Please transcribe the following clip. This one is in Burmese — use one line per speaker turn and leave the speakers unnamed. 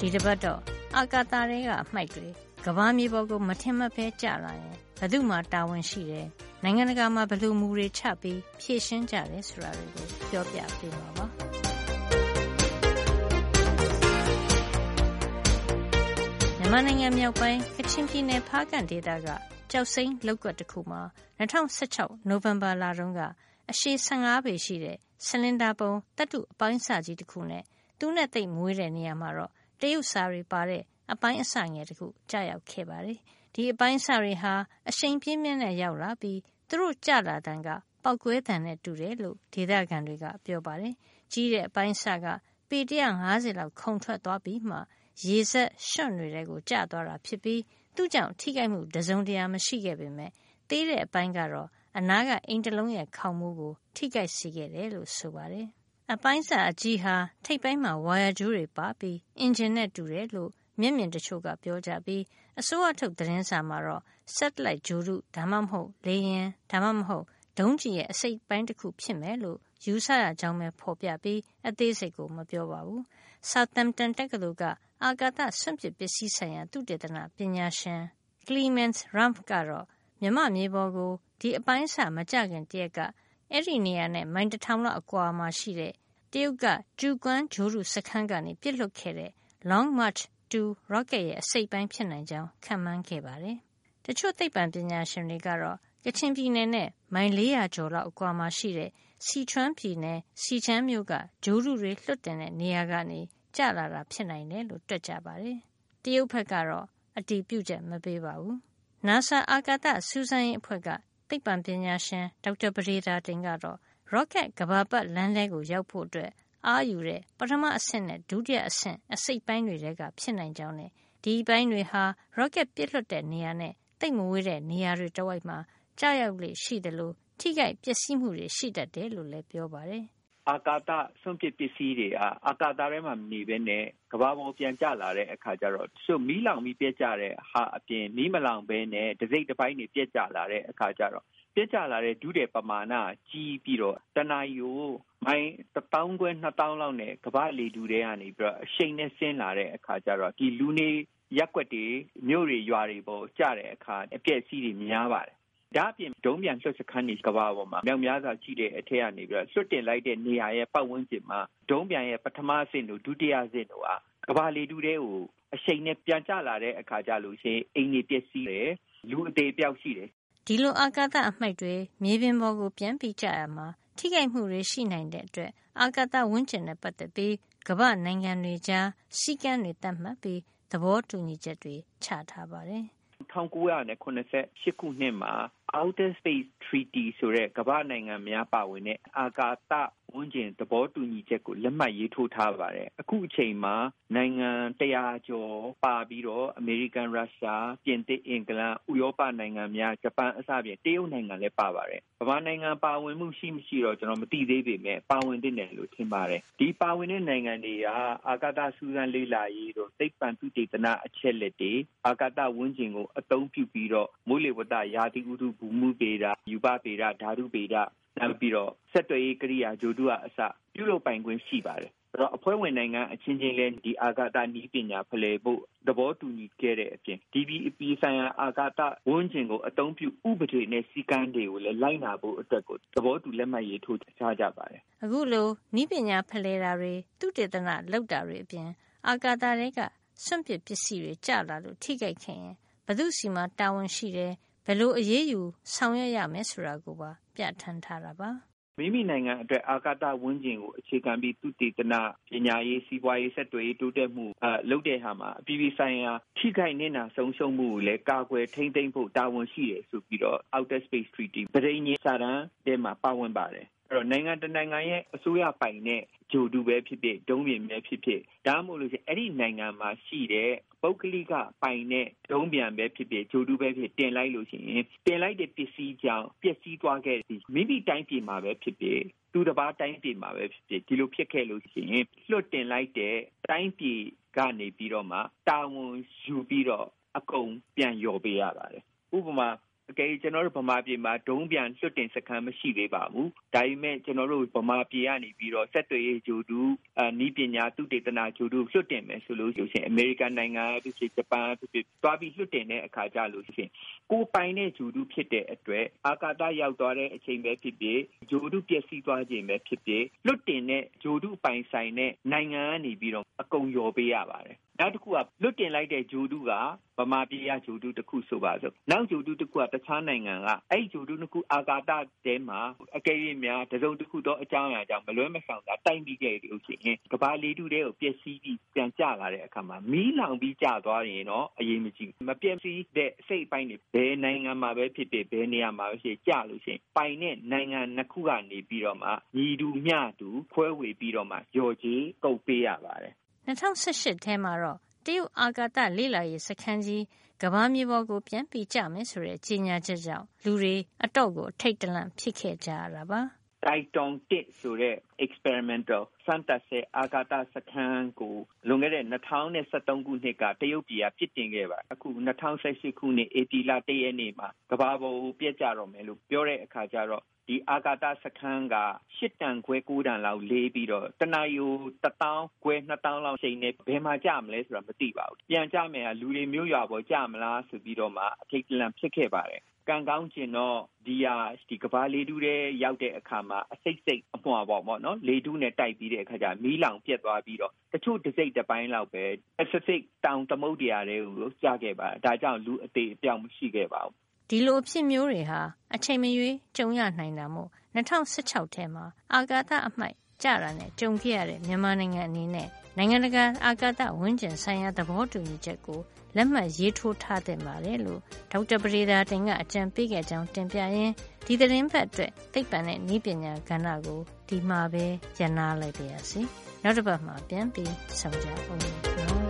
ဒီတစ်ပတ်တော့အာကာသတွေကအမှိုက်တွေကဘာမြေပေါ်ကိုမထင်မှတ်ပဲကျလာရင်ဘယ်သူမှတာဝန်ရှိတယ်နိုင်ငံတကာမှာဘယ်လိုမူတွေချပြီးဖြည့်ရှင်းကြတယ်ဆိုတာတွေကိုပြောပြပေးပါပါမြန်မာနိုင်ငံမြောက်ပိုင်းကချင်ပြည်နယ်ဖားကန့်ဒေသကကြောက်စိမ်းလောက်ကွက်တစ်ခုမှာ2016နိုဝင်ဘာလတုန်းကအရှည်15ပေရှိတဲ့ဆလင်ဒါပုံတပ်တုအပိုင်းစာကြီးတစ်ခုနဲ့သူ့နဲ့သိမ့်မွေးတဲ့နေရာမှာတော့ တရုတ်စာတွေပါတဲ့ အပိုင်းအစငယ်တစ်ခု ကျရောက်ခဲ့ပါတယ်။ဒီအပိုင်းအစတွေဟာ အရှိန်ပြင်းပြင်းနဲ့ ရောက်လာပြီး သူတို့ကျလာတန်းကပောက်ကွဲတန်နဲ့ တူတယ်လို့ ဒေသခံတွေက ပြောပါတယ်။ကြီးတဲ့အပိုင်းအစက ပေ150လောက် ခုန်ထွက်သွားပြီးမှ ရေစက်ရွှွန့်တွေကိုကျသွားတာဖြစ်ပြီး သူ့ကြောင့် ထိခိုက်မှု တစုံတရာ မရှိခဲ့ပေမဲ့သေးတဲ့အပိုင်းကတော့ အနားက အိမ်တလုံးရဲ့ ခေါင်မိုးကို ထိခိုက်စေခဲ့တယ်လို့ ဆိုပါတယ် အပိုင်းစာအကြီးဟာ ထိပ်ပိုင်းမှာ ဝါယာကြိုးတွေပါပြီး အင်ဂျင်နဲ့တူတယ်လို့ မျက်မြင်တချို့က ပြောကြပြီး အစိုးရထုတ် သတင်းစာမှာတော့ satellite ဂြိုဟ်တု ဒါမှမဟုတ် လေယာဉ် ဒါမှမဟုတ် ဒုံးကျည်ရဲ့ အစိတ်ပိုင်းတစ်ခု ဖြစ်မယ်လို့ ယူဆရကြောင်းပဲ ဖော်ပြပြီး အသေးစိတ်ကို မပြောပါဘူး။ Southampton တက္ကသိုလ်က အာကာသစွန့်ပစ်ပစ္စည်းဆိုင်ရာ သုတေသနပညာရှင် Clemens Rumpf ကတော့ မြမမြေပေါ်ကို ဒီအပိုင်းအစ မကျခင်တရက်က အဲဒီနေရာနဲ့ မိုင်တထောင်လောက်အကွာမှာရှိတဲ့ တရုတ်ကကျူကွမ်းဂြိုဟ်တုစခန်းကနေ ပစ်လွှတ်ခဲ့တဲ့ Long March 2 rocket ရဲ့ အစိတ်အပိုင်း ဖြစ်နိုင်ကြောင်း ခန့်မှန်းခဲ့ပါတယ်။တချို့သိပ္ပံပညာရှင်တွေကတော့ ကချင်ပြည်နယ်နဲ့ မိုင် ၄၀၀ ကျော်လောက်အကွာမှာရှိတဲ့ဆီချွမ်းပြည်နယ်ဆီချမ်းမြို့က ဂြိုဟ်တုတွေ လွှတ်တင်တဲ့နေရာကနေ ကျလာတာ ဖြစ်နိုင်တယ်လို့ တွက်ကြပါတယ်။တရုတ်ဘက်ကတော့ အတည်ပြုချက် မပေးပါဘူး။ NASA အာကာသစူးစမ်းရေးအဖွဲ့က သိပ္ပံပညာရှင် ဒေါက်တာပဒေသာတင်ကတော့ rocket ကမ္ဘာပတ်လမ်းထဲကို ရောက်ဖို့ အားယူတဲ့ ပထမအဆင့်နဲ့ ဒုတိယအဆင့် အစိတ်အပိုင်းတွေထဲက ဖြစ်နိုင်ကြောင်းနဲ့ ဒီအပိုင်းတွေဟာ rocket ပစ်လွှတ်တဲ့နေရာနဲ့ သိပ်မဝေးတဲ့ နေရာတွေတဝိုက်မှာ ကျရောက်လေ့ရှိသလို ထိခိုက်ပျက်စီးမှုတွေ ရှိတတ်တယ်လို့လည်း ပြောပါတယ်။
အာကာသစွန့်ပစ်ပစ္စည်းတွေဟာအာကာသထဲမှာမနေဘဲနဲ့ကမ္ဘာပေါ်ပြန်ကျလာတဲ့အခါကျတော့တချို့မီးလောင်ပြီးပျက်ကျတဲ့ဟာအပြင်မီးမလောင်ဘဲနဲ့တစိမ့်တပိုင်းတွေပျက်ကျလာတဲ့အခါကျတော့ပျက်ကျလာတဲ့ဒုတဲ့ပမာဏကြီးပြီးတော့တနာရီကိုမိုင်1000ခွဲ2000လောက်နဲ့ကမ္ဘာလေထုထဲကနေပြီးတော့အရှိန်နဲ့ဆင်းလာတဲ့အခါကျတော့ဒီလူနေရက်ွက်တွေမြို့တွေရွာတွေပေါ်ကျတဲ့အခါအပြည့်အစည်တွေများပါတယ် ဒါအပြင် ဒုံးပြန်လွှတ်စခန်းတွေကဘာပေါ်မှာ မြောက်များစွာရှိတဲ့အထက်ကနေပြီးတော့ လွှတ်တင်လိုက်တဲ့နေရာရဲ့ ပတ်ဝန်းကျင်မှာ ဒုံးပြန်ရဲ့ ပထမအဆင့်တို့ ဒုတိယအဆင့်တို့ဟာကဘာလေတူတဲ့ကို အရှိန်နဲ့ ပြန်ကျလာတဲ့အခါကျလို့ရှိရင် အိမ်တွေပျက်စီးတယ် လူအသေးပြောက်ရှိတယ်
ဒီလို အာကာသအမှိုက်တွေ မြေပြင်ပေါ်ကို ပြန်ပြီးကျရမှာ ထိခိုက်မှုတွေ ရှိနိုင်တဲ့အတွက် အာကာသဝန်းကျင်နဲ့ ပတ်သက်ပြီး ကမ္ဘာ့နိုင်ငံတွေကြား စည်းကမ်းတွေ သတ်မှတ်ပြီး သဘောတူညီချက်တွေ ချထားပါတယ်။
၁၉၇၈ ခုနှစ်မှာ Outer Space Treaty ဆိုတဲ့ ကမ္ဘာ့နိုင်ငံများပါဝင်တဲ့ အာကာသဝန်းကျင် သဘောတူညီချက်ကို လက်မှတ်ရေးထိုးထားပါတယ်။အခုအချိန်မှာ နိုင်ငံတရာကျော်ပါပြီးတော့ အမေရိကန်၊ရုရှား၊ပြင်သစ်၊အင်္ဂလန်၊ဥရောပနိုင်ငံများ၊ဂျပန် အစဖြင့် တရုတ်နိုင်ငံလည်း ပါပါတယ်။ဗမာနိုင်ငံပါဝင်မှု ရှိမရှိတော့ ကျနော် မသိသေးပေမယ့် ပါဝင်သင့်တယ်လို့ ထင်ပါတယ်။ဒီပါဝင်တဲ့နိုင်ငံတွေကအာကာသစူးစမ်းလေ့လာရေးတို့ သိပ္ပံသုတေသန အချက်အလက်တွေ အာကာသဝန်းကျင်ကို အသုံးပြုပြီးတော့ မိုးလေဝသ ရာသီဥတုဘူမူဗေဒရူပဗေဒဓာတုဗေဒနောက်ပြီးတော့ဆက်သွယ်ရေးကိရိယာဂြိုဟ်တုကအစပြုလုပ်ပိုင်ခွင့်ရှိပါတယ်အဲ့တော့အဖွဲ့ဝင်နိုင်ငံအချင်းချင်းလည်းဒီအာကာသနည်းပညာဖလှယ်ဖို့သဘောတူညီခဲ့တဲ့အပြင် DBP ဆိုင်ရာအာကာသဝန်းကျင်ကိုအသုံးပြုဥပဒေနဲ့စီကံတွေကိုလည်းလိုက်နာဖို့အတွက်ကိုသဘောတူလက်မှတ်ရေးထိုးထားကြပါတယ်
အခုလိုနည်းပညာဖလှယ်တာတွေသူတေသနလောက်တာတွေအပြင် အာကာသတွေကစွန့်ပစ်ပစ္စည်းတွေကျလာလို့ထိခိုက်ခင်ဘသူစီမှာတာဝန်ရှိတယ် ဘယ်လိုအရေးယူဆောင်ရွက်ရမယ်ဆိုတာကိုပါပြဋ္ဌာန်းထားတာပါ
မိမိနိုင်ငံအတွက်အာကာသဝန်းကျင်ကိုအခြေခံပြီးသုတေသနပညာရေးစီးပွားရေးဆက်သွယ်ရေးတိုးတက်မှုအလုပ်တဲ့ဟာမှာအပြည်ပြည်ဆိုင်ရာထိခိုက်နေတာဆုံးရှုံးမှုကိုလည်းကာကွယ်ထိန်းသိမ်းဖို့တာဝန်ရှိတယ်ဆိုပြီးတော့ Outer Space Treaty ပြည်ညစာတမ်းထဲမှာပါဝင်ပါတယ် အဲ့တော့ နိုင်ငံတနိုင်ငံရဲ့ အစိုးရပိုင်တဲ့ဂျိုတူပဲဖြစ်ဖြစ် ဒုံးပြင်ပဲဖြစ်ဖြစ် ဒါမှမဟုတ်လို့ရှိရင်အဲ့ဒီနိုင်ငံမှာရှိတဲ့ ပုဂ္ဂလိကပိုင်တဲ့ ဒုံးပြန်ပဲဖြစ်ဖြစ်ဂျိုတူပဲဖြစ် တင်လိုက်လို့ရှိရင် တင်လိုက်တဲ့ပစ္စည်းကြောင့် ပျက်စီးသွားခဲ့ပြီးမိမိတိုင်းပြည်မှာပဲဖြစ်ဖြစ် သူတစ်ပါးတိုင်းပြည်မှာပဲဖြစ်ဖြစ် ဒီလိုဖြစ်ခဲ့လို့ရှိရင် လွတ်တင်လိုက်တဲ့ တိုင်းပြည်ကနေပြီးတော့မှ တာဝန်ယူပြီးတော့ အကုန်ပြန်လျော်ပေးရပါတယ် ဥပမာ အကယ်ကျွန်တော်တို့ဗမာပြည်မှာဒုံးပြန်လွှတ်တင်စခန်းမရှိသေးပါဘူးဒါပေမဲ့ကျွန်တော်တို့ဗမာပြည်ကနေပြီးတော့ဆက်သွယ်ရေးဂျိုတူအနီးပညာသုတေသနဂျိုတူလွှတ်တင်မယ်ဆိုလို့ရှိရင်အမေရိကန်နိုင်ငံဖြစ်ဖြစ်ဂျပန်ဖြစ်ဖြစ်တွားပြီးလွှတ်တင်တဲ့အခါကြလို့ရှိရင်ကိုပိုင်တဲ့ဂျိုတူဖြစ်တဲ့အတွက်အာကာသရောက်သွားတဲ့အချိန်ပဲဖြစ်ဖြစ်ဂျိုတူပျက်စီးသွားခြင်းပဲဖြစ်ဖြစ်လွတ်တင်တဲ့ဂျိုတူပိုင်ဆိုင်တဲ့နိုင်ငံကနေပြီးတော့အကုန်ရော်ပေးရပါတယ် နောက်တစ်ခုက လွတ်တင်လိုက်တဲ့ဂျိုတူကဗမာပြည်ကဂျိုတူတစ်ခုဆိုပါစို့ နောက်ဂျိုတူတစ်ခုက တခြားနိုင်ငံက အဲ့ဂျိုတူတစ်ခု အာကာသတဲမှာ အကယ်၍များတစုံတစ်ခုသော အကြောင်းအရာကြောင့် မလွဲမရှောင်သာ တိုက်ပြီးခဲ့လို့ရှိရင်ကဘာလေးတူတဲကို ပျက်စီးပြီး ပြန်ကျလာတဲ့အခါမှာ မီးလောင်ပြီး ကျသွားရင်တော့ အရေးမကြီးမပျက်စီးတဲ့ အစိတ်အပိုင်းတွေ ဘယ်နိုင်ငံမှာပဲဖြစ်ဖြစ် ဘယ်နေရာမှာပဲဖြစ် ကျလို့ရှိရင် ပိုင်တဲ့နိုင်ငံနှစ်ခုကနေပြီးတော့မှ ညီတူမျှတူ ခွဲဝေပြီးတော့မှရော်ကြီးကုတ်ပေးရပါတယ်
2018ထဲမှာတော့ တရုတ်အာကာသလေ့လာရေးစခန်းကြီး ကမ္ဘာမြေပေါ်ကို ပြန်ပြီးကျမယ်ဆိုတဲ့ ကြေညာချက်ကြောင့် လူတွေ အတော့ကိုထိတ်တလန့် ဖြစ်ခဲ့ကြရတာပါ။
တိုင်တွန်တစ်ဆိုတဲ့ experimental စမ်းသပ်ဆဲ အာကာသစခန်းကို လွန်ခဲ့တဲ့2013ခုနှစ်က တရုတ်ပြည်ကပြစ်တင်ခဲ့ပါအခု2018ခုနှစ် ဧပြီလ1ရက်နေ့မှာ ကမ္ဘာပေါ်ကိုပြက်ကြတော့မယ်လို့ ပြောတဲ့အခါကျတော့ ဒီအာကာသစခန်းက ၈ တန်ခွဲ9တန်လောက်လေးပြီးတော့ တနာယူ1000ခွဲ2000လောက်ချိန်နေဘယ်မှာကြမလဲဆိုတာ မသိပါဘူးပြန်ကြမယ်ကလူတွေမျိုးရွာပေါ်ကြမလားဆိုပြီးတော့မှ အထိတ်တလန့် ဖြစ်ခဲ့ပါတယ် ကံကောင်းကျင်တော့ဒီဟာဒီကဘာလေတူးတဲ့ရောက်တဲ့အခါမှာအစိတ်စိတ်အမွှာပေါ့ပေါ့နော်လေတူးနဲ့တိုက်ပြီးတဲ့အခါကျမီးလောင်ပြက်သွားပြီးတော့တချို့တစ်စိတ်တစ်ပိုင်းလောက်ပဲ Pacific တောင်သမုဒ္ဒရာတွေကိုကြားခဲ့ပါဒါကြောင့်လူအသေးအပြောင်းမရှိခဲ့ပါဘူး
ဒီလိုအဖြစ်မျိုးတွေဟာအချိန်မရွေးကြုံရနိုင်တာမို့2016ထဲမှာအာကာသအမှိုက်ကျတာနဲ့ကြုံခဲ့ရတဲ့မြန်မာနိုင်ငံအနေနဲ့ နိုင်ငံတကာအာကာသဝန်းကျင်ဆိုင်ရာသဘောတူညီချက်ကိုလက်မှတ်ရေးထိုးထားတဲ့ပါတယ်လို့ဒေါက်တာပရိဒါတင်ကအကြံပေးခဲ့ကြောင်းတင်ပြရင်းဒီသတင်းပတ်အတွက်သိပ္ပံနဲ့နည်းပညာကဏ္ဍကိုဒီမှာပဲရနာလိုက်ပါရစေ။နောက်တစ်ပတ်မှာပြန်ပြီးဆောင်ကြအောင်နော်